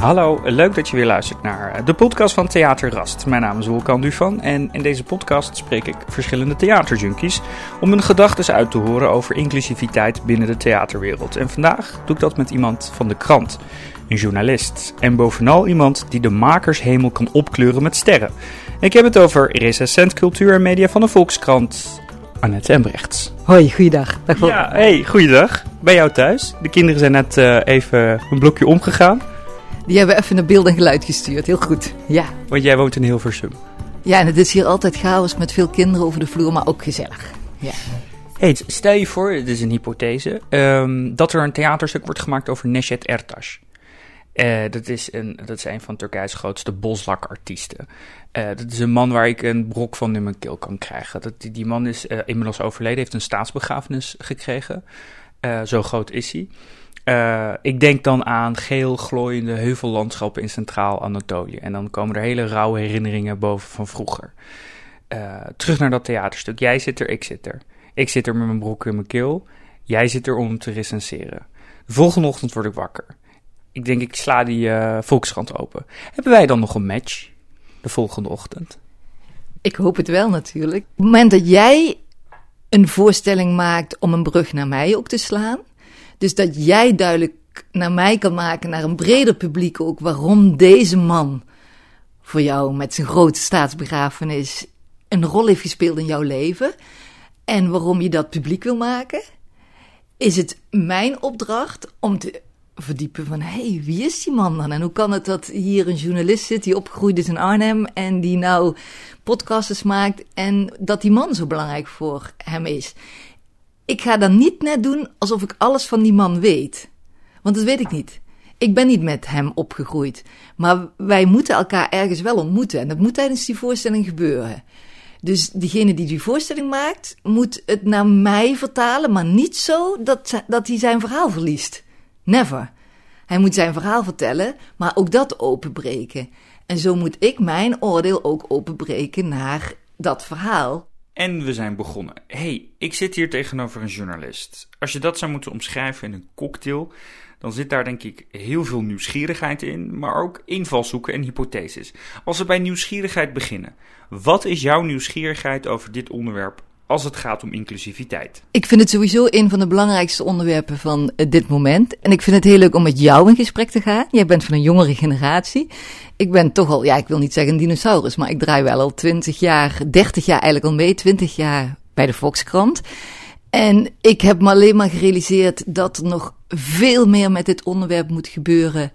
Hallo, leuk dat je weer luistert naar eh, de podcast van Theater Rast. Mijn naam is Wolkan Dufan en in deze podcast spreek ik verschillende theaterjunkies om hun gedachten uit te horen over inclusiviteit binnen de theaterwereld. En vandaag doe ik dat met iemand van de krant, een journalist en bovenal iemand die de makershemel kan opkleuren met sterren. Ik heb het over recensent cultuur en media van de Volkskrant, Annette Embrechts. Hoi, goeiedag. Dag Ja, hey, goeiedag. Bij jou thuis. De kinderen zijn net uh, even een blokje omgegaan. Die hebben even naar beeld en geluid gestuurd. Heel goed. Ja. Want jij woont in Hilversum. Ja, en het is hier altijd chaos met veel kinderen over de vloer, maar ook gezellig. Ja. Hey, stel je voor, dit is een hypothese, um, dat er een theaterstuk wordt gemaakt over Neşet Ertaş. Uh, dat, is een, dat is een van Turkijs grootste boswakartiesten. Uh, dat is een man waar ik een brok van in mijn keel kan krijgen. Dat, die, die man is uh, inmiddels overleden, heeft een staatsbegrafenis gekregen. zo groot is hij. Uh, ik denk dan aan geel glooiende heuvellandschappen in Centraal-Anatolië. En dan komen er hele rauwe herinneringen boven van vroeger. Uh, terug naar dat theaterstuk. Jij zit er, ik zit er. Ik zit er met mijn broek in mijn keel. Jij zit er om te recenseren. De volgende ochtend word ik wakker. Ik denk, ik sla die uh, Volkskrant open. Hebben wij dan nog een match de volgende ochtend? Ik hoop het wel natuurlijk. Op het moment dat jij een voorstelling maakt om een brug naar mij ook te slaan dus dat jij duidelijk naar mij kan maken, naar een breder publiek ook, waarom deze man voor jou met zijn grote staatsbegrafenis een rol heeft gespeeld in jouw leven. En waarom je dat publiek wil maken, is het mijn opdracht om te verdiepen van, hey, wie is die man dan? En hoe kan het dat hier een journalist zit die opgegroeid is in Arnhem en die nou podcasts maakt en dat die man zo belangrijk voor hem is? Ik ga dan niet net doen alsof ik alles van die man weet. Want dat weet ik niet. Ik ben niet met hem opgegroeid. Maar wij moeten elkaar ergens wel ontmoeten. En dat moet tijdens die voorstelling gebeuren. Dus diegene die die voorstelling maakt, moet het naar mij vertalen, maar niet zo dat, dat hij zijn verhaal verliest. Never. Hij moet zijn verhaal vertellen, maar ook dat openbreken. En zo moet ik mijn oordeel ook openbreken naar dat verhaal. En we zijn begonnen. hey, ik zit hier tegenover een journalist. Als je dat zou moeten omschrijven in een cocktail, dan zit daar denk ik heel veel nieuwsgierigheid in, maar ook invalshoeken en hypotheses. Als we bij nieuwsgierigheid beginnen, wat is jouw nieuwsgierigheid over dit onderwerp als het gaat om inclusiviteit? Ik vind het sowieso een van de belangrijkste onderwerpen van eh, dit moment. En ik vind het heel leuk om met jou in gesprek te gaan. Jij bent van een jongere generatie. Ik ben toch al, ja, ik wil niet zeggen een dinosaurus, maar ik draai wel al 20 jaar, 30 jaar eigenlijk al mee, 20 jaar bij de Volkskrant. En ik heb me alleen maar gerealiseerd dat er nog veel meer met dit onderwerp moet gebeuren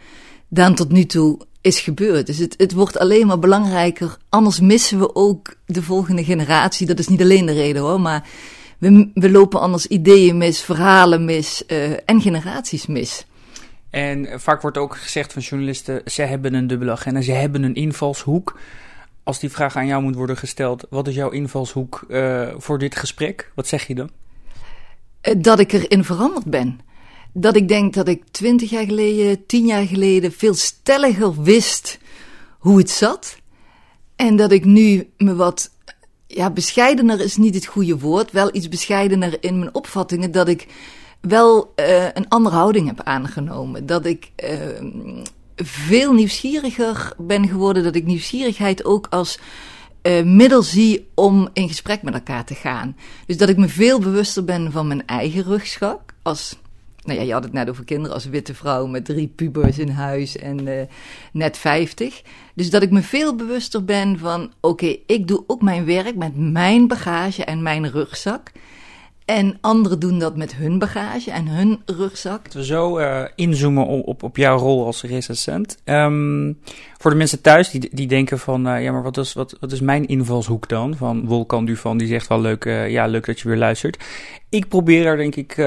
dan tot nu toe is gebeurd. Dus het, het wordt alleen maar belangrijker. Anders missen we ook de volgende generatie. Dat is niet alleen de reden hoor, maar we, we lopen anders ideeën mis, verhalen mis uh, en generaties mis. En vaak wordt ook gezegd van journalisten: ze hebben een dubbele agenda, ze hebben een invalshoek. Als die vraag aan jou moet worden gesteld: wat is jouw invalshoek uh, voor dit gesprek? Wat zeg je dan? Dat ik erin veranderd ben dat ik denk dat ik twintig jaar geleden, tien jaar geleden veel stelliger wist hoe het zat. En dat ik nu me wat, ja, bescheidener is niet het goede woord, wel iets bescheidener in mijn opvattingen, dat ik wel uh, een andere houding heb aangenomen. Dat ik uh, veel nieuwsgieriger ben geworden, dat ik nieuwsgierigheid ook als uh, middel zie om in gesprek met elkaar te gaan. Dus dat ik me veel bewuster ben van mijn eigen rugschak als nou ja, je had het net over kinderen als witte vrouw met drie pubers in huis en uh, net 50. Dus dat ik me veel bewuster ben van: oké, ik doe ook mijn werk met mijn bagage en mijn rugzak. En anderen doen dat met hun bagage en hun rugzak. We zo uh, inzoomen op, op, op, jouw rol als recensent. Um, voor de mensen thuis die, die denken van, uh, ja, maar wat is, wat, wat is mijn invalshoek dan? Van Wolkan Duvan, die zegt wel leuk, uh, ja, leuk dat je weer luistert. Ik probeer daar denk ik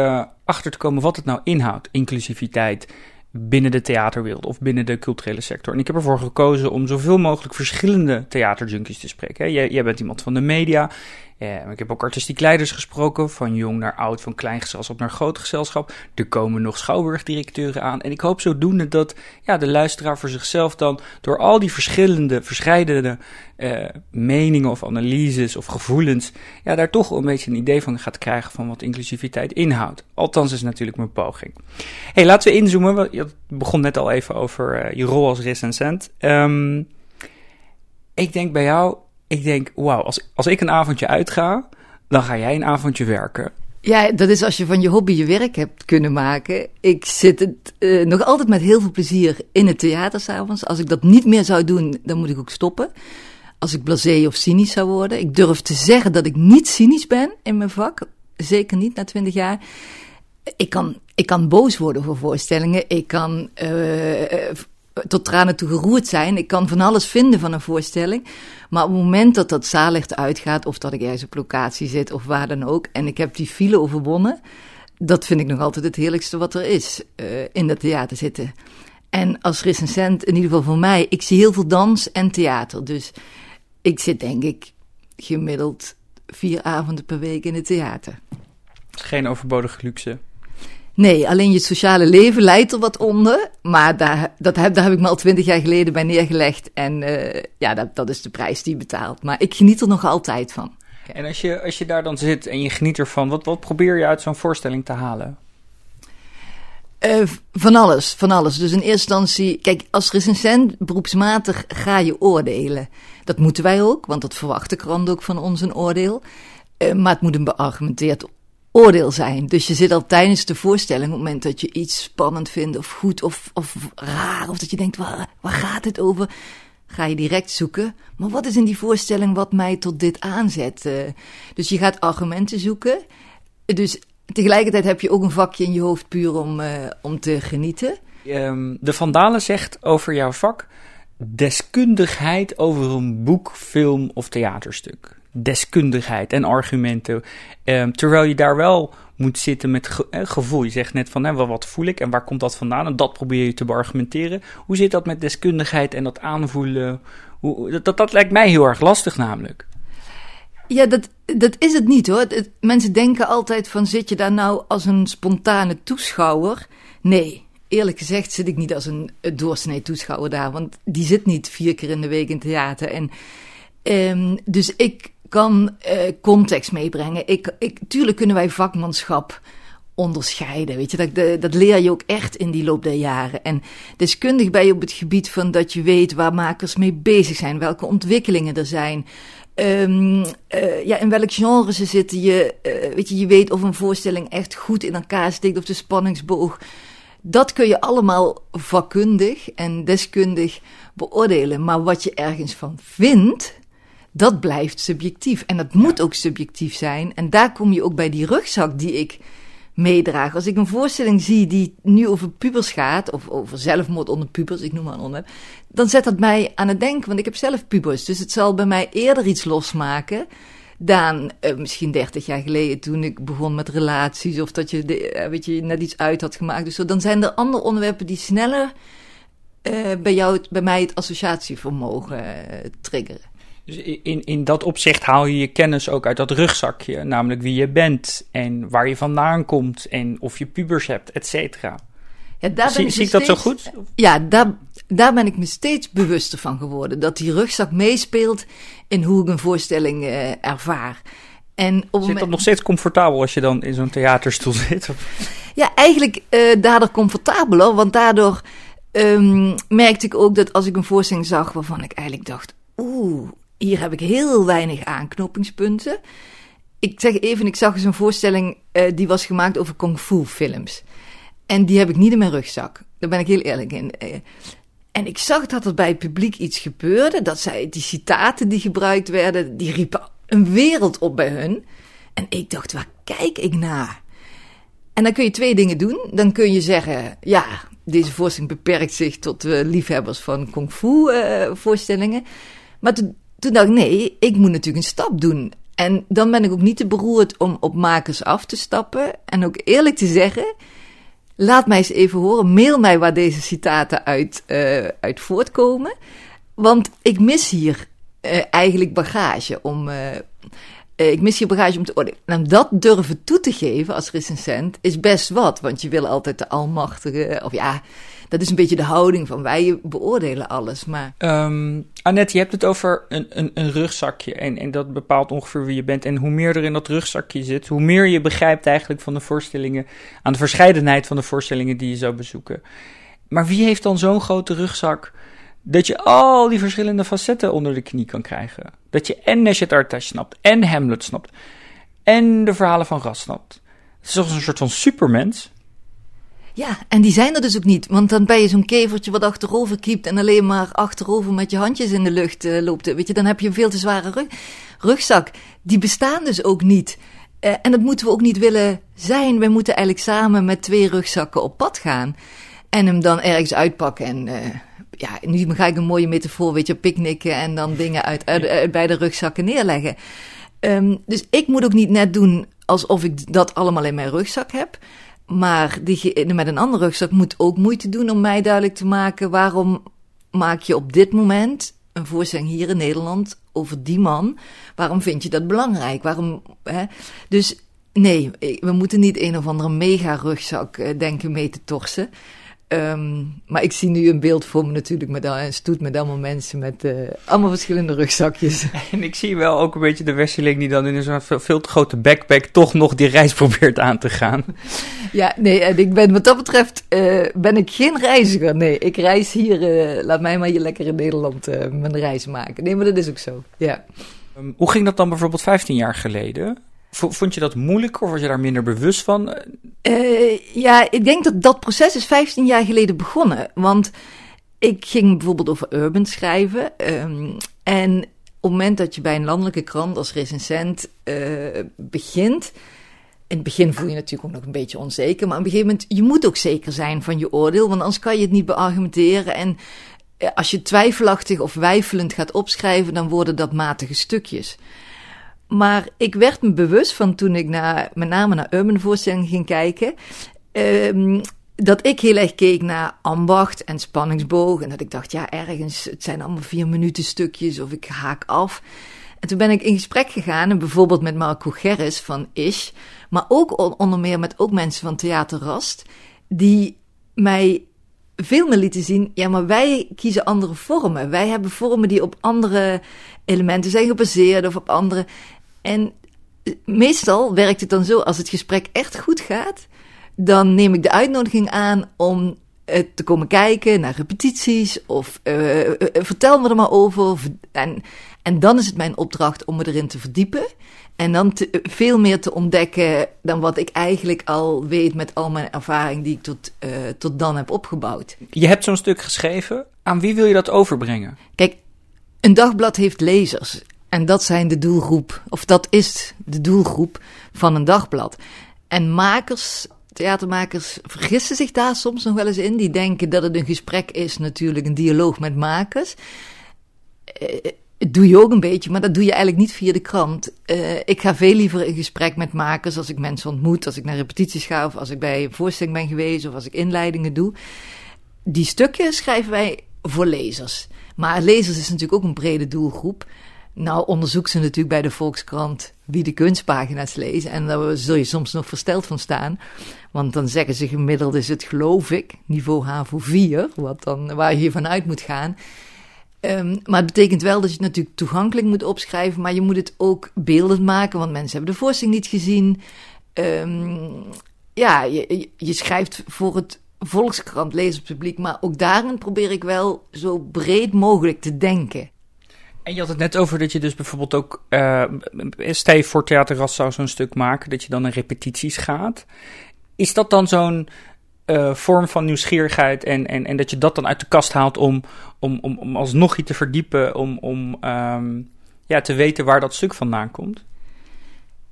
achter te komen wat het nou inhoudt, inclusiviteit binnen de theaterwereld of binnen de culturele sector. En ik heb ervoor gekozen om zoveel mogelijk verschillende theaterjunkies te spreken. Jij, jij bent iemand van de media, Uh, ik heb ook artistiek leiders gesproken, van jong naar oud, van klein gezelschap naar groot gezelschap. Er komen nog schouwburgdirecteuren aan. En ik hoop zodoende dat ja, de luisteraar voor zichzelf dan door al die verschillende, verscheidene uh, meningen of analyses of gevoelens, ja, daar toch een beetje een idee van gaat krijgen van wat inclusiviteit inhoudt. Althans is natuurlijk mijn poging. hey, laten we inzoomen. Je begon net al even over uh, je rol als recensent. Um, ik denk bij jou, ik denk, wauw, als, als ik een avondje uitga, dan ga jij een avondje werken. Ja, dat is als je van je hobby je werk hebt kunnen maken. Ik zit het, uh, nog altijd met heel veel plezier in het theater s'avonds. Als ik dat niet meer zou doen, dan moet ik ook stoppen. Als ik blasé of cynisch zou worden. Ik durf te zeggen dat ik niet cynisch ben in mijn vak. Zeker niet na twintig jaar. Ik kan, ik kan boos worden voor voorstellingen. Ik kan uh, tot tranen toe geroerd zijn. Ik kan van alles vinden van een voorstelling. Maar op het moment dat dat zaallicht uitgaat, of dat ik ergens op locatie zit, of waar dan ook, en ik heb die file overwonnen, dat vind ik nog altijd het heerlijkste wat er is, uh, in het theater zitten. En als recensent, in ieder geval voor mij, ik zie heel veel dans en theater. Dus ik zit denk ik gemiddeld vier avonden per week in het theater. Geen overbodige luxe. Nee, alleen je sociale leven leidt er wat onder. Maar daar, dat heb, daar heb ik me al twintig jaar geleden bij neergelegd. En uh, ja, dat, dat is de prijs die je betaalt. Maar ik geniet er nog altijd van. En als je, als je daar dan zit en je geniet ervan, wat, wat probeer je uit zo'n voorstelling te halen? Uh, van alles, van alles. Dus in eerste instantie, kijk, als recensent beroepsmatig ga je oordelen. Dat moeten wij ook, want dat verwacht de krant ook van ons een oordeel. Uh, maar het moet een beargumenteerd oordeel zijn. Dus je zit al tijdens de voorstelling, op het moment dat je iets spannend vindt, of goed, of, of raar, of dat je denkt, waar, waar gaat het over? Ga je direct zoeken. Maar wat is in die voorstelling wat mij tot dit aanzet? Uh, dus je gaat argumenten zoeken. Dus tegelijkertijd heb je ook een vakje in je hoofd puur om, uh, om te genieten. Um, de Vandalen zegt over jouw vak deskundigheid over een boek, film of theaterstuk deskundigheid en argumenten. Um, terwijl je daar wel moet zitten met eh, gevoel. Je zegt net van hè, wat voel ik en waar komt dat vandaan? En dat probeer je te beargumenteren. Hoe zit dat met deskundigheid en dat aanvoelen? Hoe, dat, dat, lijkt mij heel erg lastig namelijk. Ja, dat, dat is het niet hoor. Mensen denken altijd van zit je daar nou als een spontane toeschouwer? Nee, eerlijk gezegd zit ik niet als een doorsnee toeschouwer daar. Want die zit niet vier keer in de week in theater. En um, dus ik kan uh, context meebrengen. Ik, ik, tuurlijk kunnen wij vakmanschap onderscheiden. Weet je, dat, dat leer je ook echt in die loop der jaren. En deskundig ben je op het gebied van dat je weet waar makers mee bezig zijn, welke ontwikkelingen er zijn. Um, uh, ja, in welk genre ze zitten. Je, uh, weet je, je weet of een voorstelling echt goed in elkaar steekt, of de spanningsboog. Dat kun je allemaal vakkundig en deskundig beoordelen. Maar wat je ergens van vindt, dat blijft subjectief. En dat moet ook subjectief zijn. En daar kom je ook bij die rugzak die ik meedraag. Als ik een voorstelling zie die nu over pubers gaat, of over zelfmoord onder pubers, ik noem maar een onderwerp, dan zet dat mij aan het denken, want ik heb zelf pubers. Dus het zal bij mij eerder iets losmaken dan uh, misschien 30 jaar geleden toen ik begon met relaties, of dat je, de, uh, weet je net iets uit had gemaakt. Dus zo, dan zijn er andere onderwerpen die sneller uh, bij, jou, bij mij het associatievermogen triggeren. Dus in, in dat opzicht haal je je kennis ook uit dat rugzakje, namelijk wie je bent en waar je vandaan komt en of je pubers hebt, et cetera. Ja, daar zie, zie ik dat zo goed? Ja, daar, daar ben ik me steeds bewuster van geworden. Dat die rugzak meespeelt in hoe ik een voorstelling uh, ervaar. En op zit dat nog steeds comfortabel als je dan in zo'n theaterstoel zit? Ja, eigenlijk uh, daardoor comfortabeler. Want daardoor um, merkte ik ook dat als ik een voorstelling zag waarvan ik eigenlijk dacht... Oeh, hier heb ik heel weinig aanknopingspunten. Ik zeg even, ik zag eens een voorstelling uh, die was gemaakt over kung fu films. En die heb ik niet in mijn rugzak. Daar ben ik heel eerlijk in. Uh, en ik zag dat er bij het publiek iets gebeurde. Dat zij, die citaten die gebruikt werden, die riepen een wereld op bij hun. En ik dacht, waar kijk ik naar? En dan kun je twee dingen doen. Dan kun je zeggen, ja, deze voorstelling beperkt zich tot uh, liefhebbers van kung fu voorstellingen. Maar toen dacht ik, nee, ik moet natuurlijk een stap doen. En dan ben ik ook niet te beroerd om op makers af te stappen. En ook eerlijk te zeggen, laat mij eens even horen. Mail mij waar deze citaten uit, uh, uit voortkomen. Want ik mis hier uh, eigenlijk bagage om. Uh, eh, ik mis hier bagage om te oordelen. En dat durven toe te geven als recensent is best wat, want je wil altijd de almachtige, of ja, dat is een beetje de houding van wij beoordelen alles. Maar... Um, Annette, je hebt het over een, een, een rugzakje en, en dat bepaalt ongeveer wie je bent. En hoe meer er in dat rugzakje zit, hoe meer je begrijpt eigenlijk van de voorstellingen, aan de verscheidenheid van de voorstellingen die je zou bezoeken. Maar wie heeft dan zo'n grote rugzak dat je al die verschillende facetten onder de knie kan krijgen? Dat je en Artash snapt, en Hamlet snapt, en de verhalen van Ras snapt. Het is toch een soort van supermens. Ja, en die zijn er dus ook niet. Want dan ben je zo'n kevertje wat achterover kiept en alleen maar achterover met je handjes in de lucht uh, loopt. Weet je, dan heb je een veel te zware rug, rugzak. Die bestaan dus ook niet. Uh, en dat moeten we ook niet willen zijn. Wij moeten eigenlijk samen met twee rugzakken op pad gaan. En hem dan ergens uitpakken. En uh, ja, nu ga ik een mooie metafoor, weet je, picknicken en dan dingen uit, uit, uit beide rugzakken neerleggen. Um, dus ik moet ook niet net doen alsof ik dat allemaal in mijn rugzak heb. Maar die, met een andere rugzak moet ook moeite doen om mij duidelijk te maken waarom maak je op dit moment een voorstelling hier in Nederland over die man. Waarom vind je dat belangrijk? Waarom, hè? Dus nee, we moeten niet een of andere mega rugzak eh, denken mee te torsen. Um, maar ik zie nu een beeld voor me natuurlijk met een stoet met allemaal mensen met uh, allemaal verschillende rugzakjes. En ik zie wel ook een beetje de Westerling die dan in zo'n veel te grote backpack toch nog die reis probeert aan te gaan. Ja, nee, en ik ben wat dat betreft uh, ben ik geen reiziger. Nee, ik reis hier, uh, laat mij maar hier lekker in Nederland mijn reis maken. Nee, maar dat is ook zo, ja. Um, hoe ging dat dan bijvoorbeeld 15 jaar geleden? Vond je dat moeilijker of was je daar minder bewust van? Uh, ja, ik denk dat dat proces is 15 jaar geleden begonnen. Want ik ging bijvoorbeeld over urban schrijven. Um, en op het moment dat je bij een landelijke krant als recensent uh, begint. In het begin voel je, natuurlijk ook nog een beetje onzeker. Maar op een gegeven moment, je moet ook zeker zijn van je oordeel. Want anders kan je het niet beargumenteren. En uh, als je twijfelachtig of weifelend gaat opschrijven, dan worden dat matige stukjes. Maar ik werd me bewust van toen ik naar, met name naar urban ging kijken. Um, dat ik heel erg keek naar ambacht en spanningsboog. En dat ik dacht, ja, ergens, het zijn allemaal vier minuten stukjes of ik haak af. En toen ben ik in gesprek gegaan, en bijvoorbeeld met Marco Gerris van Ish, maar ook onder meer met ook mensen van Theater Rast, die mij veel meer lieten zien, ja, maar wij kiezen andere vormen. Wij hebben vormen die op andere elementen zijn gebaseerd of op andere. En eh, meestal werkt het dan zo, als het gesprek echt goed gaat, dan neem ik de uitnodiging aan om te komen kijken naar repetities of uh, uh, vertel me er maar over. En, en dan is het mijn opdracht om me erin te verdiepen. En dan te, veel meer te ontdekken dan wat ik eigenlijk al weet met al mijn ervaring die ik tot, tot dan heb opgebouwd. Je hebt zo'n stuk geschreven. Aan wie wil je dat overbrengen? Kijk, een dagblad heeft lezers. En dat zijn de doelgroep, of dat is de doelgroep van een dagblad. En makers, theatermakers, vergissen zich daar soms nog wel eens in. Die denken dat het een gesprek is, natuurlijk, een dialoog met makers. Uh, doe je ook een beetje, maar dat doe je eigenlijk niet via de krant. Uh, ik ga veel liever in gesprek met makers als ik mensen ontmoet, als ik naar repetities ga, of als ik bij een voorstelling ben geweest, of als ik inleidingen doe. Die stukjes schrijven wij voor lezers. Maar lezers is natuurlijk ook een brede doelgroep. Nou, onderzoek ze natuurlijk bij de Volkskrant wie de kunstpagina's lezen. En daar zul je soms nog versteld van staan. Want dan zeggen ze gemiddeld is het, geloof ik, niveau HAVO 4, wat dan, waar je vanuit moet gaan. Um, maar het betekent wel dat je het natuurlijk toegankelijk moet opschrijven, maar je moet het ook beeldend maken, want mensen hebben de voorstelling niet gezien. Um, ja, je, je schrijft voor het Volkskrant lezerspubliek, maar ook daarin probeer ik wel zo breed mogelijk te denken. En je had het net over dat je dus bijvoorbeeld ook, uh, voor Theater zou zo'n stuk maken, dat je dan naar repetities gaat. Is dat dan zo'n uh, vorm van nieuwsgierigheid en, en, en dat je dat dan uit de kast haalt om, om, om, om alsnog je te verdiepen, om, om um, ja, te weten waar dat stuk vandaan komt?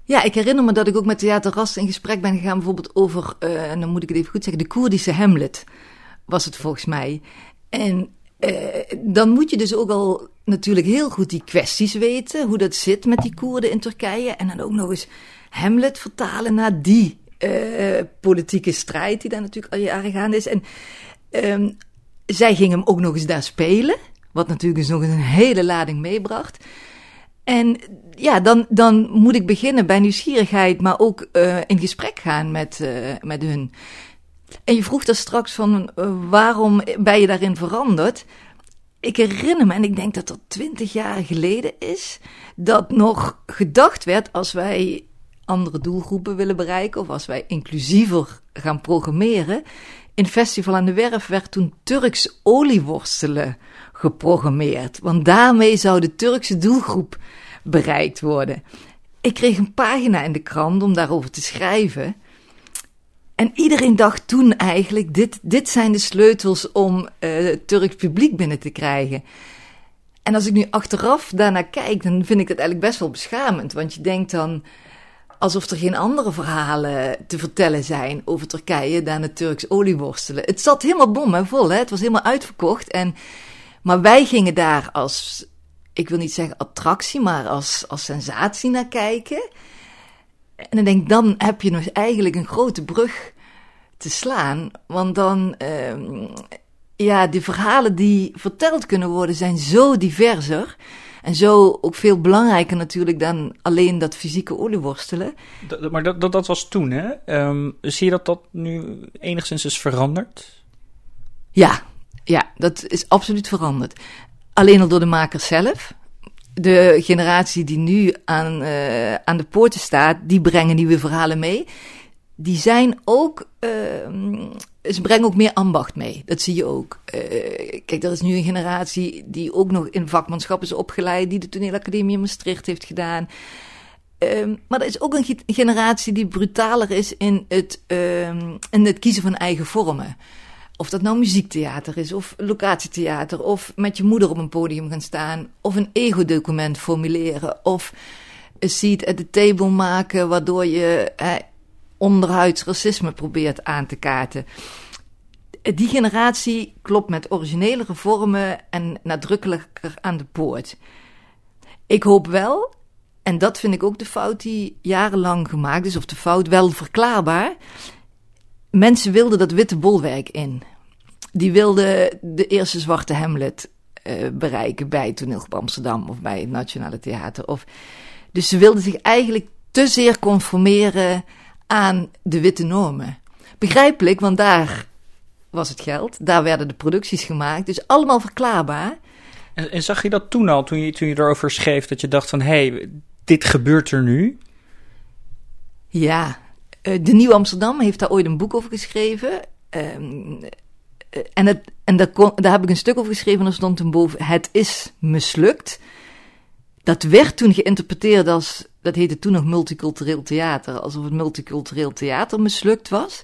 Ja, ik herinner me dat ik ook met Theater Rast in gesprek ben gegaan, bijvoorbeeld over, uh, en dan moet ik het even goed zeggen, de Koerdische Hamlet was het volgens mij. En dan moet je dus ook al natuurlijk heel goed die kwesties weten, hoe dat zit met die Koerden in Turkije. En dan ook nog eens Hamlet vertalen naar die uh, politieke strijd die daar natuurlijk al jaren gaande is. En um, zij ging hem ook nog eens daar spelen, wat natuurlijk dus nog eens een hele lading meebracht. En ja, dan, dan moet ik beginnen bij nieuwsgierigheid, maar ook uh, in gesprek gaan met, uh, met hun. En je vroeg daar straks van waarom ben je daarin veranderd? Ik herinner me, en ik denk dat dat twintig jaar geleden is, dat nog gedacht werd als wij andere doelgroepen willen bereiken of als wij inclusiever gaan programmeren. In Festival aan de Werf werd toen Turks olieworstelen geprogrammeerd, want daarmee zou de Turkse doelgroep bereikt worden. Ik kreeg een pagina in de krant om daarover te schrijven. En iedereen dacht toen eigenlijk: dit, dit zijn de sleutels om uh, het Turks publiek binnen te krijgen. En als ik nu achteraf daarnaar kijk, dan vind ik het eigenlijk best wel beschamend. Want je denkt dan alsof er geen andere verhalen te vertellen zijn over Turkije dan het Turks olieworstelen. Het zat helemaal bomvol, hè? het was helemaal uitverkocht. En, maar wij gingen daar als ik wil niet zeggen attractie, maar als, als sensatie naar kijken. En dan denk ik, dan heb je nog eigenlijk een grote brug te slaan. Want dan, uh, ja, die verhalen die verteld kunnen worden zijn zo diverser. En zo ook veel belangrijker natuurlijk dan alleen dat fysieke olieworstelen. Dat, maar dat, dat, dat, was toen, hè? Um, zie je dat dat nu enigszins is veranderd? Ja, ja, dat is absoluut veranderd. Alleen al door de makers zelf. De generatie die nu aan, uh, aan de poorten staat, die brengen nieuwe verhalen mee. Die zijn ook, uh, ze brengen ook meer ambacht mee. Dat zie je ook. Uh, kijk, er is nu een generatie die ook nog in vakmanschap is opgeleid, die de toneelacademie in Maastricht heeft gedaan. Um, maar er is ook een generatie die brutaler is in het, um, in het kiezen van eigen vormen. Of dat nou muziektheater is, of locatietheater, of met je moeder op een podium gaan staan, of een ego-document formuleren, of een seat at the table maken, waardoor je eh, onderhuids racisme probeert aan te kaarten. Die generatie klopt met originelere vormen en nadrukkelijker aan de poort. Ik hoop wel, en dat vind ik ook de fout die jarenlang gemaakt is, of de fout wel verklaarbaar mensen wilden dat witte bolwerk in. Die wilden de eerste zwarte Hamlet uh, bereiken bij Toneelgroep Amsterdam of bij het Nationale Theater. Of, dus ze wilden zich eigenlijk te zeer conformeren aan de witte normen. Begrijpelijk, want daar was het geld, daar werden de producties gemaakt, dus allemaal verklaarbaar. En, en zag je dat toen al, toen je, toen je erover schreef, dat je dacht van hé, hey, dit gebeurt er nu? Ja, eh, de Nieuw Amsterdam heeft daar ooit een boek over geschreven. Um, en het, en daar, heb ik een stuk over geschreven en er stond toen boven: Het is mislukt. Dat werd toen geïnterpreteerd als, dat heette toen nog multicultureel theater, alsof het multicultureel theater mislukt was.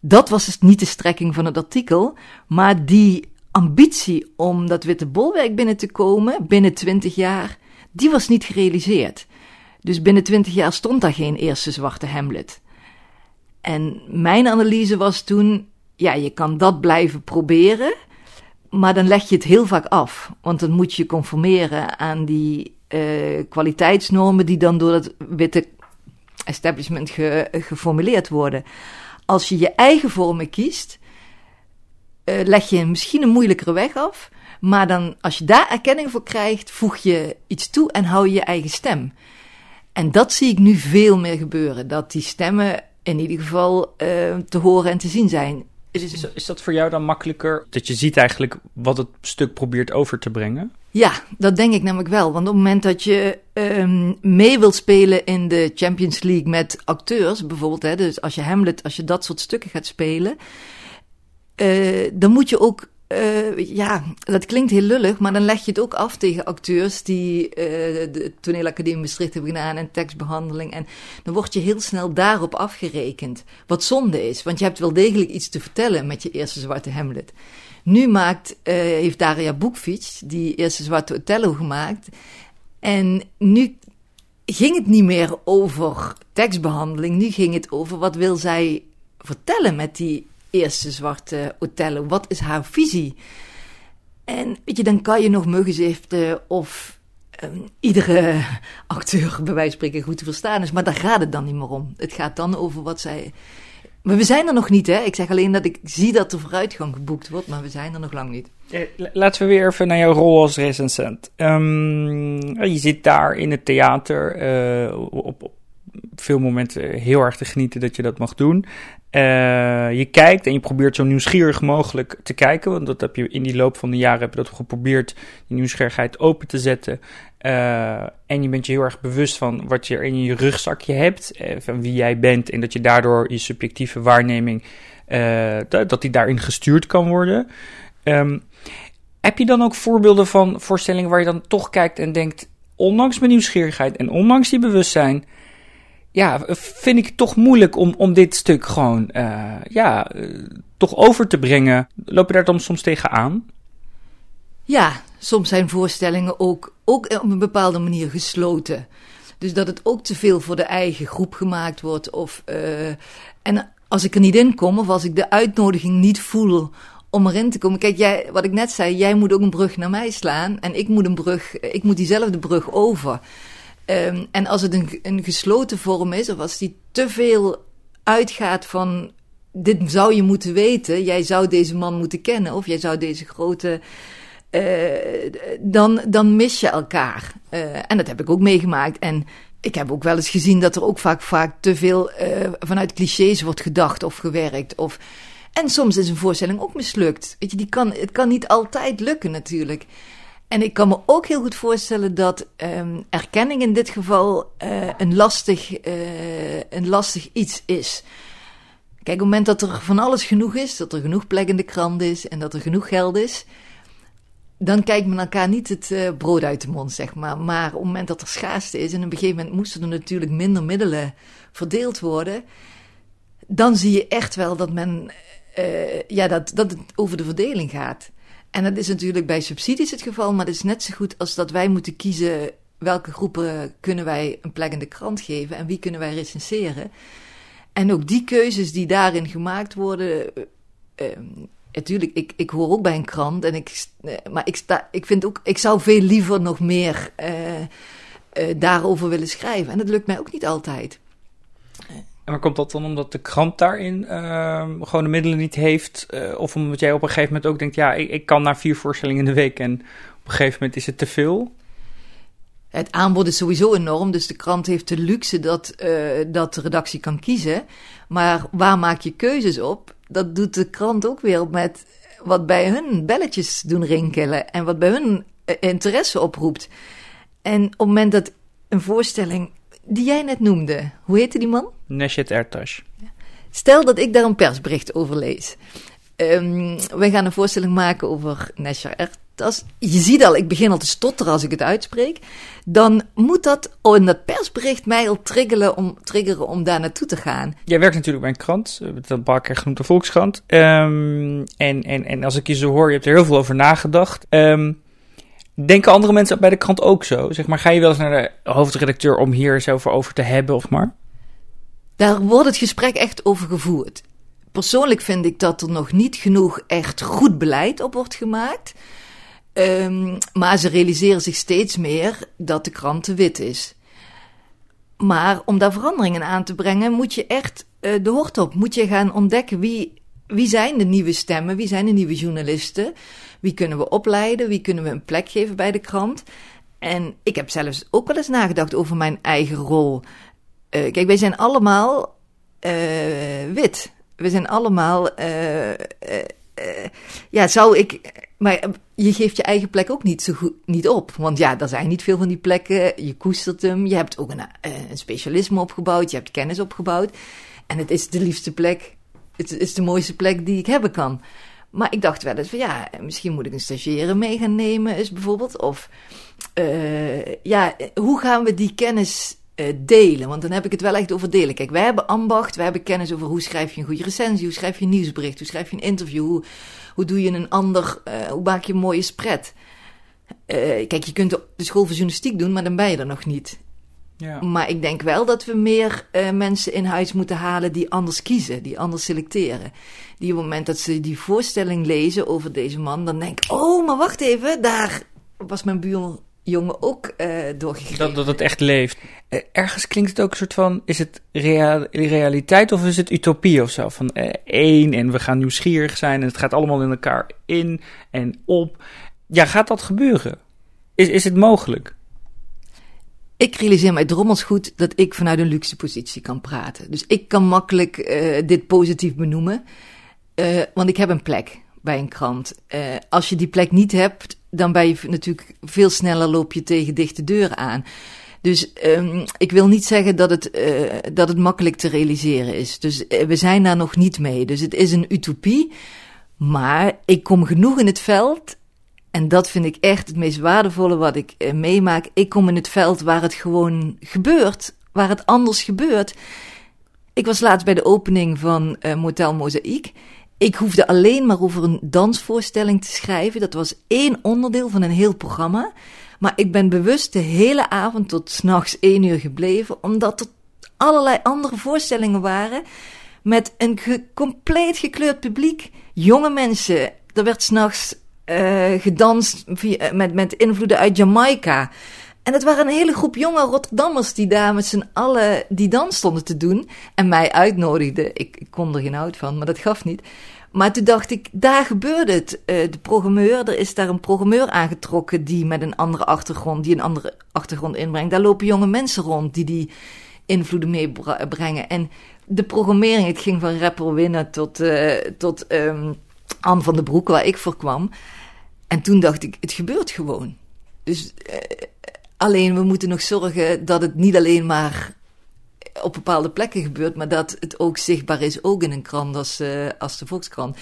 Dat was dus niet de strekking van het artikel, maar die ambitie om dat witte bolwerk binnen te komen binnen twintig jaar, die was niet gerealiseerd. Dus binnen twintig jaar stond daar geen eerste zwarte Hamlet. En mijn analyse was toen, ja, je kan dat blijven proberen, maar dan leg je het heel vaak af. Want dan moet je conformeren aan die uh, kwaliteitsnormen die dan door het witte establishment ge, geformuleerd worden. Als je je eigen vormen kiest, uh, leg je misschien een moeilijkere weg af. Maar dan, als je daar erkenning voor krijgt, voeg je iets toe en hou je je eigen stem. En dat zie ik nu veel meer gebeuren. Dat die stemmen in ieder geval uh, te horen en te zien zijn. Is, is, is, dat voor jou dan makkelijker? Dat je ziet eigenlijk wat het stuk probeert over te brengen? Ja, dat denk ik namelijk wel. Want op het moment dat je um, mee wilt spelen in de Champions League met acteurs, bijvoorbeeld, hè, dus als je Hamlet, als je dat soort stukken gaat spelen, uh, dan moet je ook uh, ja, dat klinkt heel lullig, maar dan leg je het ook af tegen acteurs die uh, de toneelacademie Maastricht hebben gedaan en tekstbehandeling. En dan word je heel snel daarop afgerekend. Wat zonde is, want je hebt wel degelijk iets te vertellen met je eerste zwarte Hamlet. Nu maakt, uh, heeft Daria Boekfiets die eerste zwarte Othello gemaakt. En nu ging het niet meer over tekstbehandeling, nu ging het over wat wil zij vertellen met die eerste zwarte Othello? Wat is haar visie? En weet je, dan kan je nog muggenziften of um, iedere acteur bij wijze van spreken goed te verstaan is. Maar daar gaat het dan niet meer om. Het gaat dan over wat zij Maar we zijn er nog niet, hè? Ik zeg alleen dat ik zie dat er vooruitgang geboekt wordt, maar we zijn er nog lang niet. Eh, laten we weer even naar jouw rol als recensent. Um, je zit daar in het theater uh, op, op, veel momenten heel erg te genieten dat je dat mag doen. Uh, je kijkt en je probeert zo nieuwsgierig mogelijk te kijken. Want dat heb je in die loop van de jaren heb je dat geprobeerd, die nieuwsgierigheid open te zetten. Uh, en je bent je heel erg bewust van wat je in je rugzakje hebt, uh, van wie jij bent. En dat je daardoor je subjectieve waarneming, dat, dat die daarin gestuurd kan worden. Um, heb je dan ook voorbeelden van voorstellingen waar je dan toch kijkt en denkt, ondanks mijn nieuwsgierigheid en ondanks die bewustzijn, ja, vind ik toch moeilijk om, om dit stuk gewoon, uh, ja, uh, toch over te brengen. Loop je daar dan soms tegenaan? Ja, soms zijn voorstellingen ook, ook op een bepaalde manier gesloten. Dus dat het ook te veel voor de eigen groep gemaakt wordt. Of, uh, en als ik er niet in kom, of als ik de uitnodiging niet voel om erin te komen. Kijk, jij, wat ik net zei, jij moet ook een brug naar mij slaan. En ik moet een brug, ik moet diezelfde brug over. Um, en als het een, een gesloten vorm is, of als die te veel uitgaat van dit zou je moeten weten, jij zou deze man moeten kennen, of jij zou deze grote. Uh, dan, dan mis je elkaar. Uh, en dat heb ik ook meegemaakt. En ik heb ook wel eens gezien dat er ook vaak, vaak te veel uh, vanuit clichés wordt gedacht of gewerkt. Of, en soms is een voorstelling ook mislukt. Weet je, die kan, het kan niet altijd lukken natuurlijk. En ik kan me ook heel goed voorstellen dat um, erkenning in dit geval uh, een, lastig, uh, een lastig iets is. Kijk, op het moment dat er van alles genoeg is, dat er genoeg plek in de krant is en dat er genoeg geld is, dan kijkt men elkaar niet het uh, brood uit de mond, zeg maar. Maar op het moment dat er schaarste is en op een gegeven moment moesten er natuurlijk minder middelen verdeeld worden, dan zie je echt wel dat men, ja, dat, dat het over de verdeling gaat. En dat is natuurlijk bij subsidies het geval, maar het is net zo goed als dat wij moeten kiezen welke groepen kunnen wij een plek in de krant geven en wie kunnen wij recenseren. En ook die keuzes die daarin gemaakt worden. Uh, natuurlijk, ik, ik hoor ook bij een krant. En ik, uh, maar ik, sta, ik vind ook, ik zou veel liever nog meer uh, daarover willen schrijven. En dat lukt mij ook niet altijd. En waar komt dat dan omdat de krant daarin uh, gewoon de middelen niet heeft? Uh, of omdat jij op een gegeven moment ook denkt, ja, ik, ik, kan naar vier voorstellingen in de week en op een gegeven moment is het te veel? Het aanbod is sowieso enorm, dus de krant heeft de luxe dat, uh, dat de redactie kan kiezen. Maar waar maak je keuzes op? Dat doet de krant ook weer met wat bij hun belletjes doen rinkelen en wat bij hun interesse oproept. En op het moment dat een voorstelling die jij net noemde, hoe heette die man? Neshet Ertash. Stel dat ik daar een persbericht over lees. Um, wij gaan een voorstelling maken over Nesher Ertas. Je ziet al, ik begin al te stotteren als ik het uitspreek. Dan moet dat in dat persbericht mij al triggeren om, triggeren om daar naartoe te gaan. Jij werkt natuurlijk bij een krant, het een paar keer genoemd, de Volkskrant. Um, en, en, en als ik je zo hoor, je hebt er heel veel over nagedacht. Um, Denken andere mensen bij de krant ook zo? Zeg maar, ga je wel eens naar de hoofdredacteur om hier eens over, over te hebben, of maar? Daar wordt het gesprek echt over gevoerd. Persoonlijk vind ik dat er nog niet genoeg echt goed beleid op wordt gemaakt. Um, maar ze realiseren zich steeds meer dat de krant te wit is. Maar om daar veranderingen aan te brengen, moet je echt uh, de hort op. Moet je gaan ontdekken wie, wie zijn de nieuwe stemmen, wie zijn de nieuwe journalisten. Wie kunnen we opleiden? Wie kunnen we een plek geven bij de krant? En ik heb zelfs ook wel eens nagedacht over mijn eigen rol. Uh, kijk, wij zijn allemaal uh, wit. We zijn allemaal. Uh, ja, zou ik. Maar je geeft je eigen plek ook niet zo goed niet op. Want ja, er zijn niet veel van die plekken. Je koestert hem. Je hebt ook een, een specialisme opgebouwd. Je hebt kennis opgebouwd. En het is de liefste plek. Het is de mooiste plek die ik hebben kan. Maar ik dacht wel eens van ja, misschien moet ik een stagiaire mee gaan nemen, is bijvoorbeeld. Of uh, ja, hoe gaan we die kennis uh, delen? Want dan heb ik het wel echt over delen. Kijk, wij hebben ambacht, wij hebben kennis over hoe schrijf je een goede recensie, hoe schrijf je een nieuwsbericht, hoe schrijf je een interview, hoe, hoe doe je een ander, uh, hoe maak je een mooie spread. kijk, je kunt de school van journalistiek doen, maar dan ben je er nog niet. Ja. Maar ik denk wel dat we meer uh, mensen in huis moeten halen die anders kiezen, die anders selecteren. Die op het moment dat ze die voorstelling lezen over deze man, dan denken: Oh, maar wacht even, daar was mijn buur, jongen ook uh, doorgegeven. Dat, dat het echt leeft. Uh, ergens klinkt het ook een soort van: is het real, realiteit of is het utopie of zo? Van uh, één en we gaan nieuwsgierig zijn en het gaat allemaal in elkaar in en op. Ja, gaat dat gebeuren? Is, is het mogelijk? Ik realiseer mij drommels goed dat ik vanuit een luxe positie kan praten. Dus ik kan makkelijk dit positief benoemen, want ik heb een plek bij een krant. als je die plek niet hebt, dan ben je natuurlijk veel sneller loop je tegen dichte deuren aan. Dus um, ik wil niet zeggen dat het, dat het makkelijk te realiseren is. Dus we zijn daar nog niet mee. Dus het is een utopie. Maar ik kom genoeg in het veld. En dat vind ik echt het meest waardevolle wat ik uh, meemaak. Ik kom in het veld waar het gewoon gebeurt. Waar het anders gebeurt. Ik was laatst bij de opening van Motel Mozaïek. Ik hoefde alleen maar over een dansvoorstelling te schrijven. Dat was één onderdeel van een heel programma. Maar ik ben bewust de hele avond tot s'nachts één uur gebleven, omdat er allerlei andere voorstellingen waren met een compleet gekleurd publiek. Jonge mensen. Er werd s'nachts uh, gedanst via, met, met invloeden uit Jamaica. En het waren een hele groep jonge Rotterdammers die daar met z'n allen die dans stonden te doen. En mij uitnodigden. Ik, ik kon er geen hout van, maar dat gaf niet. Maar toen dacht ik, daar gebeurde het. Uh, de programmeur, er is daar een programmeur aangetrokken die met een andere achtergrond, die een andere achtergrond inbrengt. Daar lopen jonge mensen rond die die invloeden meebrengen. En de programmering, het ging van rapper winnen tot, uh, tot um, Anne van den Broek, waar ik voor kwam. En toen dacht ik, het gebeurt gewoon. Dus uh, alleen we moeten nog zorgen dat het niet alleen maar op bepaalde plekken gebeurt, maar dat het ook zichtbaar is, ook in een krant als, uh, als de Volkskrant.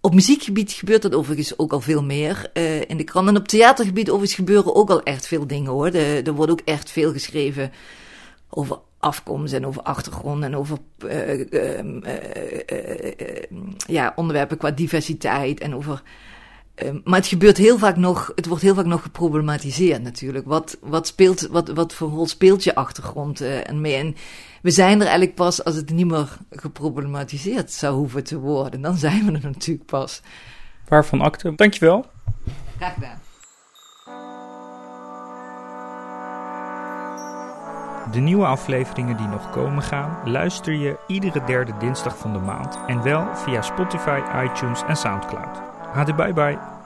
Op muziekgebied gebeurt dat overigens ook al veel meer uh, in de krant. En op theatergebied overigens gebeuren ook al echt veel dingen hoor. Er wordt ook echt veel geschreven over afkomst en over achtergrond en over uh, ja, onderwerpen qua diversiteit en over Ehm, maar het gebeurt heel vaak nog, het wordt heel vaak nog geproblematiseerd natuurlijk. Wat, wat, speelt, wat, wat voor rol speelt je achtergrond en mee? En we zijn er eigenlijk pas als het niet meer geproblematiseerd zou hoeven te worden. Dan zijn we er natuurlijk pas. Waarvan acte. Dankjewel. Graag gedaan. De nieuwe afleveringen die nog komen gaan, luister je iedere derde dinsdag van de maand en wel via Spotify, iTunes en Soundcloud. Hadi bye bye.